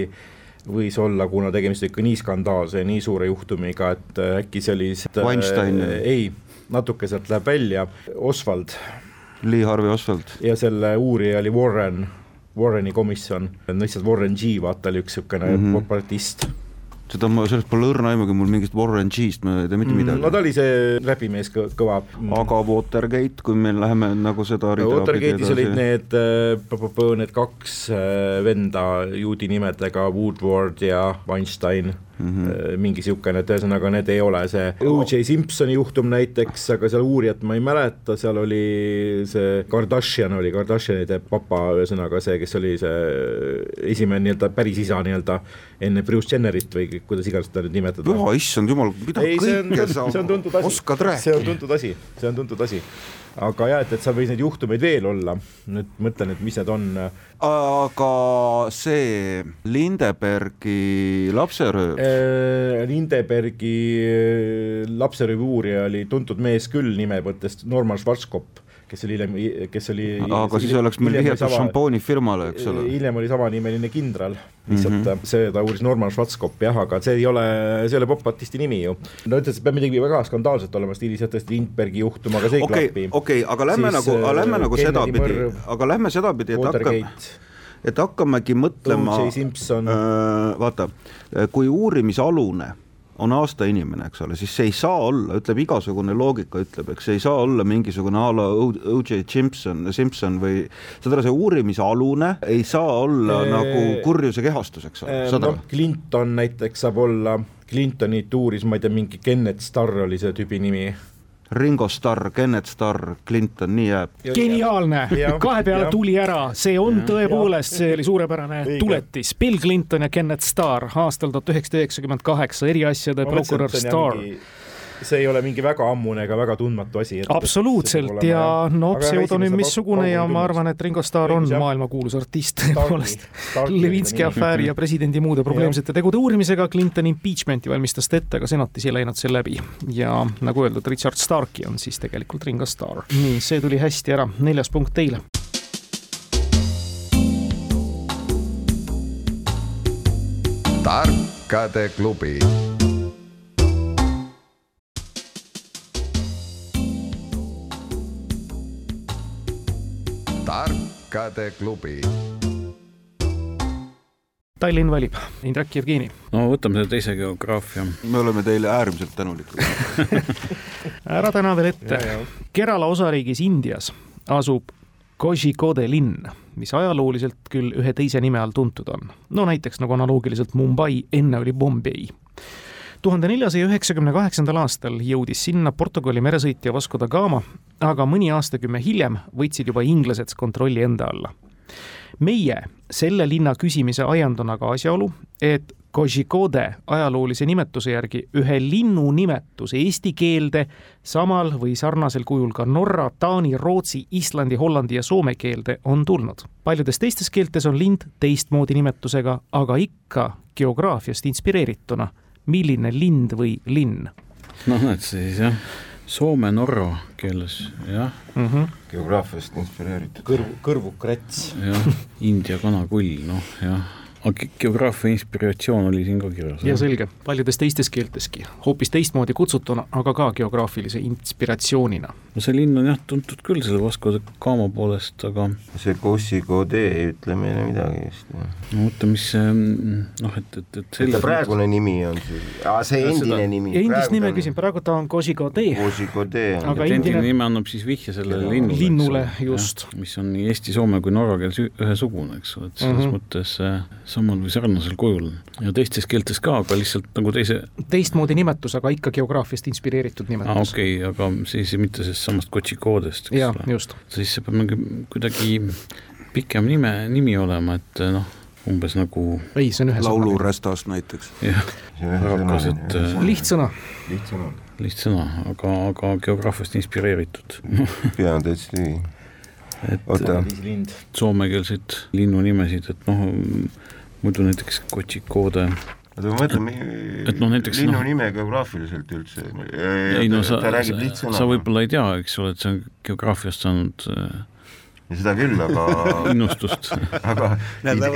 võis olla, kuna tegemist ikka nii skandaalse ja nii suure juhtumiga, et äh, äkki see oli Weinstein. ei, natuke sealt läheb välja, Oswald Lee Harvey Oswald. ja selle uurija oli Warren, Warreni komisjon, lihtsalt Warren G, vaata oli üks niisugune mm. -hmm. propagatist seda ma, sellest pole õrna aimugi mul mingist Warren G-st, ma ei tea mitte midagi. no ta oli see räpimees kõ- kõva. aga Watergate, kui me läheme nagu seda rida Watergate'is olid need äh, need kaks äh, venda juudi nimedega Woodward ja Weinstein mm. -hmm. mingi niisugune, et ühesõnaga need ei ole see O.J. Simpsoni juhtum näiteks, aga seal uurijat ma ei mäleta, seal oli see Kardashian oli, Kardashianide papa, ühesõnaga see, kes oli see esimene nii-öelda päris isa nii-öelda enne Bruce Jennerit või kuidas iganes seda nüüd nimetada. oh issand jumal, mida ei, kõike sa oskad rääkida. see on tuntud asi, see on tuntud asi aga jah, et, et seal võis neid juhtumeid veel olla, nüüd mõtlen, et mis need on. aga see Lindebergi lapserööv äh,? Lindebergi äh, lapseröövi uurija oli tuntud mees küll nime mõttes, Norman Schwarzkopf kes oli hiljem, kes oli aga siis oleks meil vihjatud šampoonifirmale, eks ole. hiljem oli samanimeline kindral, lihtsalt mm -hmm. see, ta uuris Norman Schwarzkopf jah, aga see ei ole, see ei ole popartisti nimi ju. no ütles, et peab midagi väga skandaalset olema stiilis, et tõesti Lindbergi juhtum, aga see ei okay, klapi. okei okay,, aga lähme siis, nagu, lähme nagu sedapidi, aga lähme sedapidi, et hakkame et hakkamegi mõtlema, äh, vaata, kui uurimisalune on aastainimene, eks ole, siis see ei saa olla, ütleb igasugune loogika ütleb, eks see ei saa olla mingisugune a la O.J. Simpson, Simpson või saad aru, see uurimisalune ei saa olla eee, nagu kurjuse kehastus, eks ole, saad aru no,? Clinton näiteks saab olla, Clintonit uuris, ma ei tea, mingi Kenneth Starr oli see tüübi nimi Ringo Starr, Kenneth Starr, Clinton, nii jääb. geniaalne, kahe peale tuli ära, see on tõepoolest, see oli suurepärane tuletis. Bill Clinton ja Kenneth Starr aastal tuhat üheksasada üheksakümmend kaheksa, eriasjade prokurör Starr. mingi see ei ole mingi väga ammune ega väga tundmatu asi. absoluutselt ja no pseudonüüm missugune ja ma arvan, et Ringo Starr on maailmakuulus artist tõepoolest. Levinski afääri ja presidendi muude probleemsete tegude uurimisega Clintoni impeachment'i valmistas ta ette, aga senatis ei läinud see läbi. ja nagu öeldud, Richard Starki on siis tegelikult Ringo Starr. nii, see tuli hästi ära, neljas punkt teile tarkade klubi tarkade klubi. Tallinn valib, Indrek Jevgeni. no võtame selle teise geograafia. me oleme teile äärmiselt tänulikud ära täna veel ette. Kerala osariigis Indias asub Kozhikode linn, mis ajalooliselt küll ühe teise nime all tuntud on. no näiteks nagu analoogiliselt Mumbai, enne oli Bombay tuhande neljasaja üheksakümne kaheksandal aastal jõudis sinna Portugali meresõitja Vasco da Gama, aga mõni aastakümme hiljem võtsid juba inglased kontrolli enda alla. meie selle linna küsimise ajend on aga asjaolu, et Kozhikode ajaloolise nimetuse järgi ühe linnu nimetus eesti keelde samal või sarnasel kujul ka norra, taani, rootsi, islandi, hollandi ja soome keelde on tulnud. paljudes teistes keeltes on lind teistmoodi nimetusega, aga ikka geograafiast inspireerituna milline lind või linn? noh, näed siis jah, soome-norra keeles, jah mm -hmm.. geograafiast inspireeritud. kõrv, kõrvukrets. jah, India kanakull, noh jah aga geograafia inspiratsioon oli siin ka kirjas? ja selge, paljudes teistes keelteski, hoopis teistmoodi kutsutuna, aga ka geograafilise inspiratsioonina. no see linn on jah tuntud küll selle Vasco da Gama poolest, aga see Kossikodee ei ütle meile midagi vist. no oota, mis see noh, et, et, et selle praegune nimi on siis, see endine seda... nimi. endist nime küsin, praegu ta on Kossikodee. Kossikodee on. aga endine nimi annab siis vihje sellele linnule. linnule, just. mis on nii eesti, soome kui norra keeles ühesugune, eks ole, et selles mm -hmm. mõttes samal või sarnasel kujul ja teistes keeltes ka, aga lihtsalt nagu teise teistmoodi nimetus, aga ikka geograafiast inspireeritud nimetus. aa, okei okay,, aga siis mitte sellest samast Kotšikoodest, eks ole. just. siis see peab mingi kuidagi pikem nime, nimi olema, et noh, umbes nagu ei, see on ühe laulurästast näiteks. jah, rakas, et lihtsõna. lihtsõna. lihtsõna, aga, aga geograafiast inspireeritud pea on täitsa tühi et soomekeelseid linnunimesid, et noh, muidu näiteks Kotsikoode oota, ma mõtlen, et noh, näiteks linnu noh, nime geograafiliselt üldse. ei no sa, sa, sa võib-olla ei tea, eks ole, et see on geograafiast saanud äh, seda küll, aga innustust aga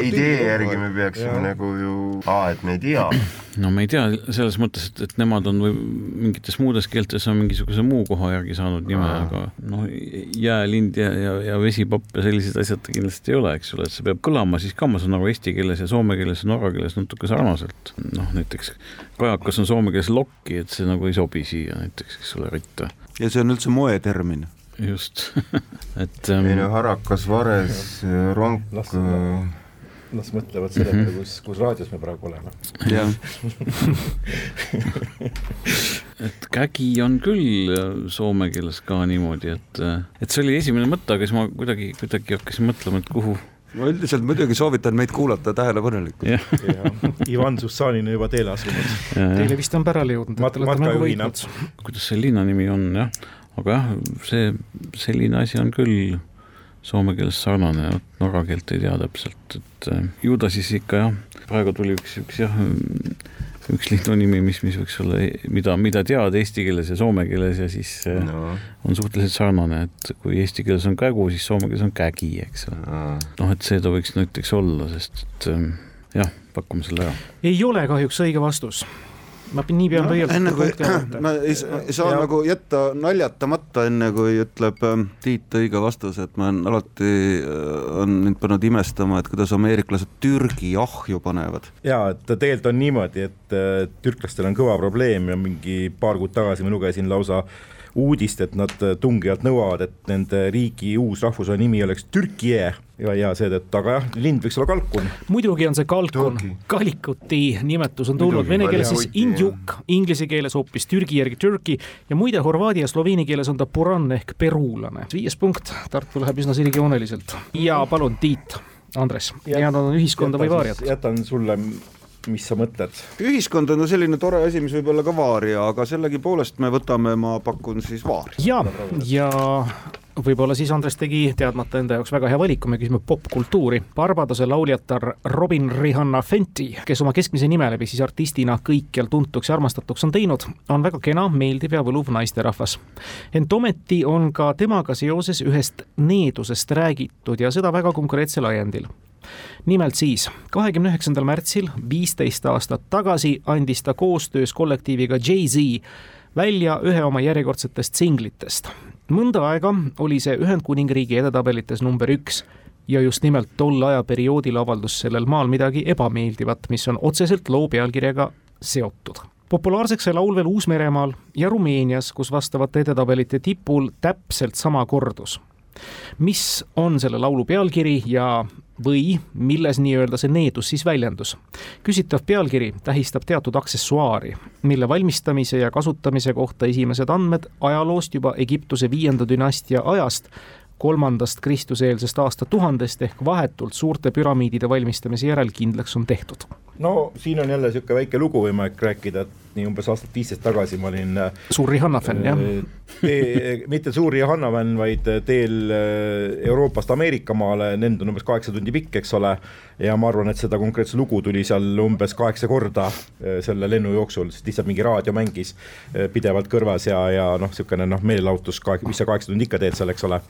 idee järgi me peaksime ja. nagu ju, aa, et me ei tea. no me ei tea selles mõttes, et, et nemad on või mingites muudes keeltes on mingisuguse muu koha järgi saanud nime, aga noh, jäälind ja, ja, ja vesipapp ja sellised asjad kindlasti ei ole, eks ole, et see peab kõlama siis ka, ma saan aru, eesti keeles ja soome keeles ja norra keeles natuke sarnaselt. noh, näiteks kajakas on soome keeles lokki, et see nagu ei sobi siia näiteks, eks ole, ritta. ja see on üldse moetermin just. Et ähm.... ei no harakas, vares, ronk, noh, siis mõtlevad selle peale, kus, kus raadios me praegu oleme. jah. Et kägi on küll soome keeles ka niimoodi, et, et see oli esimene mõte, aga siis ma kuidagi, kuidagi hakkasin mõtlema, et kuhu ma üldiselt muidugi soovitan meid kuulata tähelepanelikult. Ivan Sussanin on juba teele asunud. Teile vist on pärale jõudnud, olete nagu võitnud. kuidas see linna nimi on jah, aga jah, see, selline asi on küll soome keeles sarnane, norra keelt ei tea täpselt, et ju ta siis ikka jah, praegu tuli üks, üks jah, üks linnu nimi, mis, mis võiks olla, mida, mida tead eesti keeles ja soome keeles ja siis no. on suhteliselt sarnane, et kui eesti keeles on kägu, siis soome keeles on kägi, eks ole no.. noh, et see ta võiks näiteks olla, sest et jah, pakume selle ära. ei ole kahjuks õige vastus ma nii pean no, pöialt enne kui, ma ei, ei saa ja. nagu jätta naljatamata, enne kui ütleb ähm, Tiit õige vastuse, et ma olen alati, äh, on mind pannud imestama, et kuidas ameeriklased Türgi ahju panevad. jaa, et tegelikult on niimoodi, et äh, türklastel on kõva probleem ja mingi paar kuud tagasi ma lugesin lausa uudist, et nad tungivalt nõuavad, et nende riigi uus rahvuse nimi oleks Türkie ja, ja seetõttu, aga jah, lind võiks olla kalkun. muidugi on see kalkun, kalikuti nimetus on tulnud vene keeles siis indjuk, inglise keeles hoopis Türgi järgi Türki. Ja muide, horvaadi ja sloveeni keeles on ta puran ehk peruulane. viies punkt, Tartu läheb üsna sirgjooneliselt. Ja palun, Tiit Andres, head on ühiskonda või vaariat? jätan sulle mis sa mõtled? ühiskond on selline tore asi, mis võib olla ka vaaria, aga sellegipoolest me võtame, ma pakun siis vaari. ja, ja võib-olla siis Andres tegi teadmata enda jaoks väga hea valiku, me küsime popkultuuri. Barbadose lauljatar Robin Rihanna Fenty, kes oma keskmise nime läbi siis artistina kõikjal tuntuks ja armastatuks on teinud, on väga kena, meeldiv ja võluv naisterahvas. ent ometi on ka temaga seoses ühest needusest räägitud ja seda väga konkreetsel ajendil nimelt siis kahekümne üheksandal märtsil, viisteist aastat tagasi, andis ta koostöös kollektiiviga Jay-Z välja ühe oma järjekordsetest singlitest. mõnda aega oli see Ühendkuningriigi edetabelites number üks ja just nimelt tol ajaperioodil avaldus sellel maal midagi ebameeldivat, mis on otseselt loo pealkirjaga seotud populaarseks sai laul veel Uus-Meremaal ja Rumeenias, kus vastavate edetabelite tipul täpselt sama kordus. Mis on selle laulu pealkiri ja või milles nii-öelda see needus siis väljendus. küsitav pealkiri tähistab teatud aksessuaari, mille valmistamise ja kasutamise kohta esimesed andmed ajaloost juba Egiptuse viienda dünastia ajast kolmandast kristuseelsest aastatuhandest ehk vahetult suurte püramiidide valmistamise järel kindlaks on tehtud. No siin on jälle niisugune väike lugu võimalik rääkida, et nii umbes aastat viisteist tagasi ma olin äh, suur Rihanna fänn, jah? Tee, mitte suur Rihanna fänn, vaid teel äh, Euroopast Ameerikamaale, lend on umbes kaheksa tundi pikk, eks ole, ja ma arvan, et seda konkreetset lugu tuli seal umbes kaheksa korda äh, selle lennu jooksul, sest lihtsalt mingi raadio mängis pidevalt kõrvas ja, ja noh, niisugune noh, meelelahutus, mis sa kaheksa tundi ikka teed seal, eks ole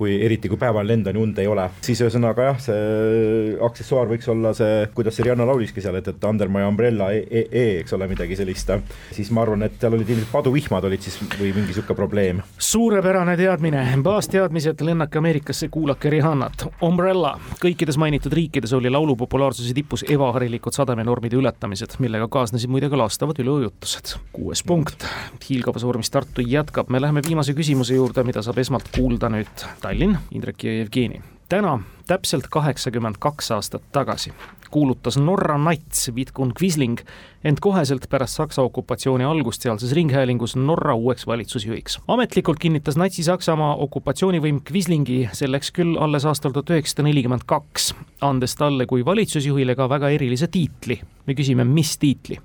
kui eriti, kui päeval lenda nii und ei ole, siis ühesõnaga jah, see aksessuaar võiks olla see, kuidas see Rihanna lauliski seal, et, et Under my umbrella e, e, e, eks ole, midagi sellist. siis ma arvan, et seal olid ilmselt paduvihmad olid siis või mingi sihuke probleem. suurepärane teadmine, baasteadmised, lennake Ameerikasse, kuulake Rihannat. Umbrella, kõikides mainitud riikides oli laulu populaarsuse tipus ebaharilikud sademenormide ületamised, millega kaasnesid muide ka laastavad üleujutused. kuues punkt, hiilgavas vormis Tartu jätkab, me läheme viimase küsimuse juurde, mida saab esmalt kuulda nüüd Tallinn, Indrek ja Jevgeni. täna, täpselt kaheksakümmend kaks aastat tagasi kuulutas Norra nats Vidkun Quisling end koheselt pärast Saksa okupatsiooni algust sealses ringhäälingus Norra uueks valitsusjuhiks. ametlikult kinnitas Natsi-Saksamaa okupatsioonivõim Quislingi selleks küll alles aastal tuhat üheksasada nelikümmend kaks, andes talle kui valitsusjuhile ka väga erilise tiitli. me küsime, mis tiitli?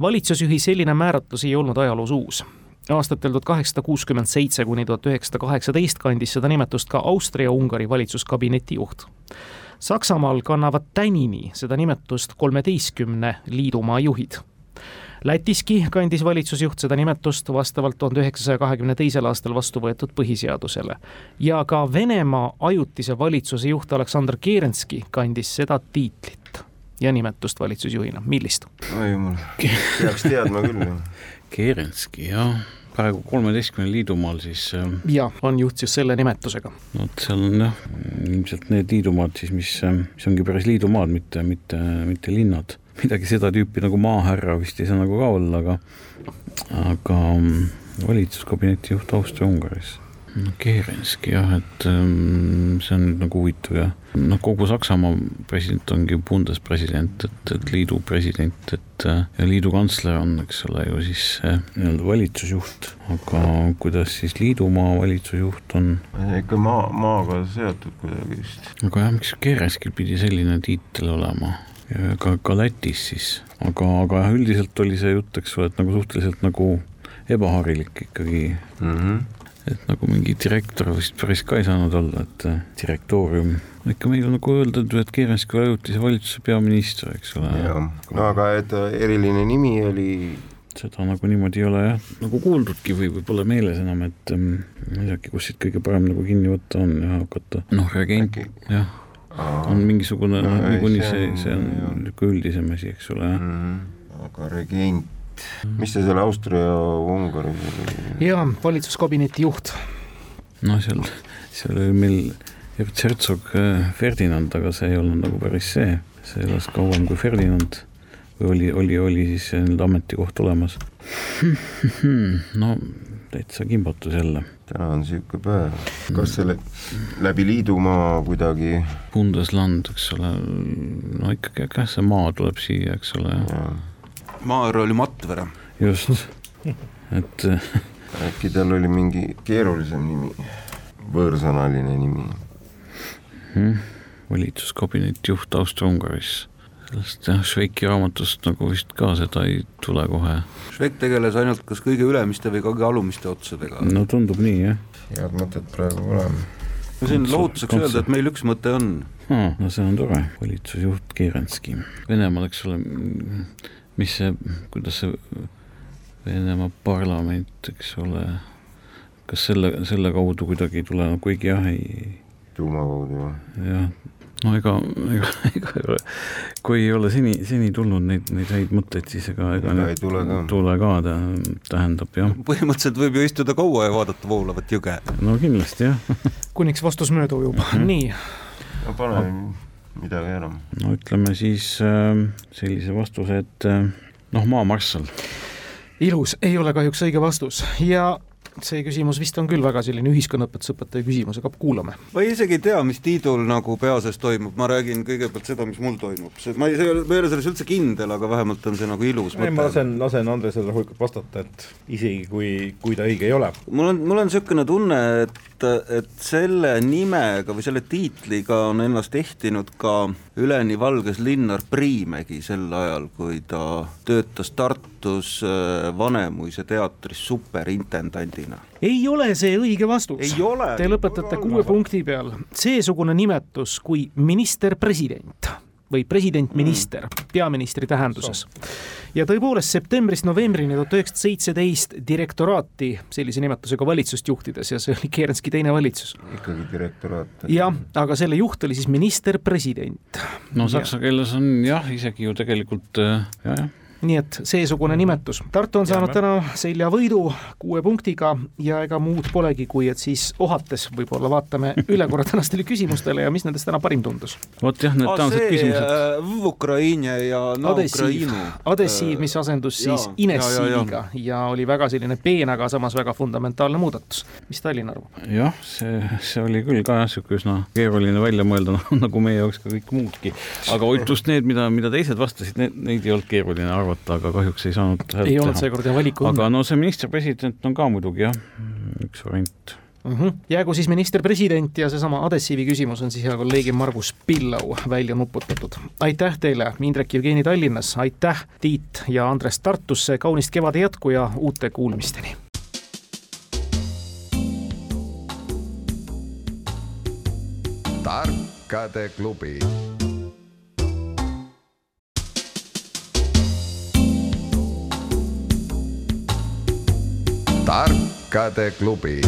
valitsusjuhi selline määratlus ei olnud ajaloos uus aastatel tuhat kaheksasada kuuskümmend seitse kuni tuhat üheksasada kaheksateist kandis seda nimetust ka Austria-Ungari valitsuskabineti juht. Saksamaal kannavad tänini seda nimetust kolmeteistkümne liidumaa juhid. Lätiski kandis valitsusjuht seda nimetust vastavalt tuhande üheksasaja kahekümne teisel aastal vastu võetud põhiseadusele. ja ka Venemaa ajutise valitsuse juht Aleksandr Kerenski kandis seda tiitlit ja nimetust valitsusjuhina, millist? oi jumal, peaks teadma küll Kerenski, jah, praegu kolmeteistkümnel liidumaal siis. Ähm, jah, on juht siis selle nimetusega. no vot, seal on jah, ilmselt need liidumaad siis, mis, ähm, mis ongi päris liidumaad, mitte, mitte, mitte linnad. midagi seda tüüpi nagu maahärra vist ei saa nagu ka olla, aga, aga ähm, valitsuskabineti juht Austria-Ungaris no Kerenski jah, et ähm, see on nüüd nagu huvitav ja noh, kogu Saksamaa president ongi bundespresident, et, et liidu president, et äh, ja liidu kantsler on, eks ole ju siis äh, nii-öelda valitsusjuht, aga kuidas siis liidumaa valitsusjuht on? ikka maa, maaga seotud kuidagi vist. aga jah, miks Kerenskil pidi selline tiitel olema? ka, ka Lätis siis, aga, aga jah, üldiselt oli see jutt, eks ole, et nagu suhteliselt nagu ebaharilik ikkagi mm. -hmm et nagu mingi direktor vist päris ka ei saanud olla, et äh, direktoorium, ikka meil on nagu öeldud, et Kerenski ajutise valitsuse peaminister, eks ole. no aga et äh, eriline nimi oli? Seda nagu niimoodi ei ole jah, nagu kuuldudki või, või pole meeles enam, et ähm, ma ei teagi, kus siit kõige parem nagu kinni võtta on ja hakata, noh, regent, jah, on mingisugune no,, noh, niikuinii see, see on niisugune üldisem asi, eks ole, jah. Mm. -hmm. aga regent mis see seal Austria-Ungaris oli? jaa, valitsuskabineti juht. no seal, seal oli meil Herzog äh, Ferdinand, aga see ei olnud nagu päris see, see elas kauem kui Ferdinand või oli, oli, oli siis nii-öelda ametikoht olemas. no täitsa kimbatus jälle. täna on niisugune päev, kas selle läbi liidumaa kuidagi? Bundesland, eks ole, no ikkagi, jah, see maa tuleb siia, eks ole Maarja oli Matvere. just, et äkki tal oli mingi keerulisem nimi, võõrsõnaline nimi hmm,? valitsuskabineti juht Austria-Ungaris sellest jah, Šveiki raamatust nagu vist ka seda ei tule kohe. Švek tegeles ainult kas kõige ülemiste või kõige alumiste otsadega. no tundub nii, jah. head mõtet praegu pole. no siin lohutuseks öelda, et meil üks mõte on. no see on tore, valitsusjuht Kerenski. Venemaal, eks ole, mis see, kuidas see Venemaa parlament, eks ole, kas selle, selle kaudu kuidagi ei tule, no kuigi jah, ei tuuma kaudu, jah? jah, no ega, ega, ega kui ei ole seni, seni tulnud neid, neid häid mõtteid, siis ega, ega ei tule ka, tule ka, ta tähendab jah. põhimõtteliselt võib ju istuda kaua ja vaadata voolavat jõge. no kindlasti jah kuniks vastus mööda ujub -hmm. nii. no pane midagi ära. no ütleme siis äh, sellise vastuse, et äh, noh, maamarssal. ilus, ei ole kahjuks õige vastus ja see küsimus vist on küll väga selline ühiskonnaõpetusõpetaja küsimus, aga kuulame. ma isegi ei tea, mis Tiidul nagu pea sees toimub, ma räägin kõigepealt seda, mis mul toimub, see, ma ei, ma ei ole selles üldse kindel, aga vähemalt on see nagu ilus mõte. ma lasen, lasen Andresele vastata, et isegi kui, kui ta õige ei ole. mul on, mul on niisugune tunne, et et selle nimega või selle tiitliga on ennast ehtinud ka üleni valges Linnar Priimägi sel ajal, kui ta töötas Tartus äh, Vanemuise teatris superintendandina. Ei ole see õige vastus. Te lõpetate kuue punkti peal. seesugune nimetus kui minister-president või president-minister mm. peaministri tähenduses. ja tõepoolest septembrist novembrini tuhat üheksasada seitseteist direktoraati sellise nimetusega valitsust juhtides ja see oli Kerenski teine valitsus. ikkagi direktoraat. jah, aga selle juht oli siis minister-president. no saksa keeles on jah, isegi ju tegelikult jah, jah nii et seesugune nimetus. Tartu on saanud täna selja võidu kuue punktiga ja ega muud polegi, kui et siis ohates võib-olla vaatame üle korra tänastele küsimustele ja mis nendest täna parim tundus. vot jah, need tänased küsimused. Äh, Ukraina ja no Adessiiv, Adessiiv, mis asendus siis Inessiiviga ja, oli väga selline peen, aga samas väga fundamentaalne muudatus. mis Tallinn arvab? jah, see, see oli küll ka jah, niisugune üsna keeruline välja mõelda, nagu meie jaoks ka kõik muudki. aga just need, mida, mida teised vastasid, need, neid ei olnud keeruline arvata arvata, aga kahjuks ei saanud häält ei olnud seekord jah valiku aga no see minister-president on ka muidugi jah, üks variant mm. -hmm. jäägu siis minister-president ja seesama adessiivi küsimus on siis hea kolleegi Margus Pillau välja nuputatud. aitäh teile, Indrek Jevgeni Tallinnas, aitäh Tiit ja Andres Tartusse, kaunist kevade jätku ja uute kuulmisteni! tarkade klubi tarkade klubi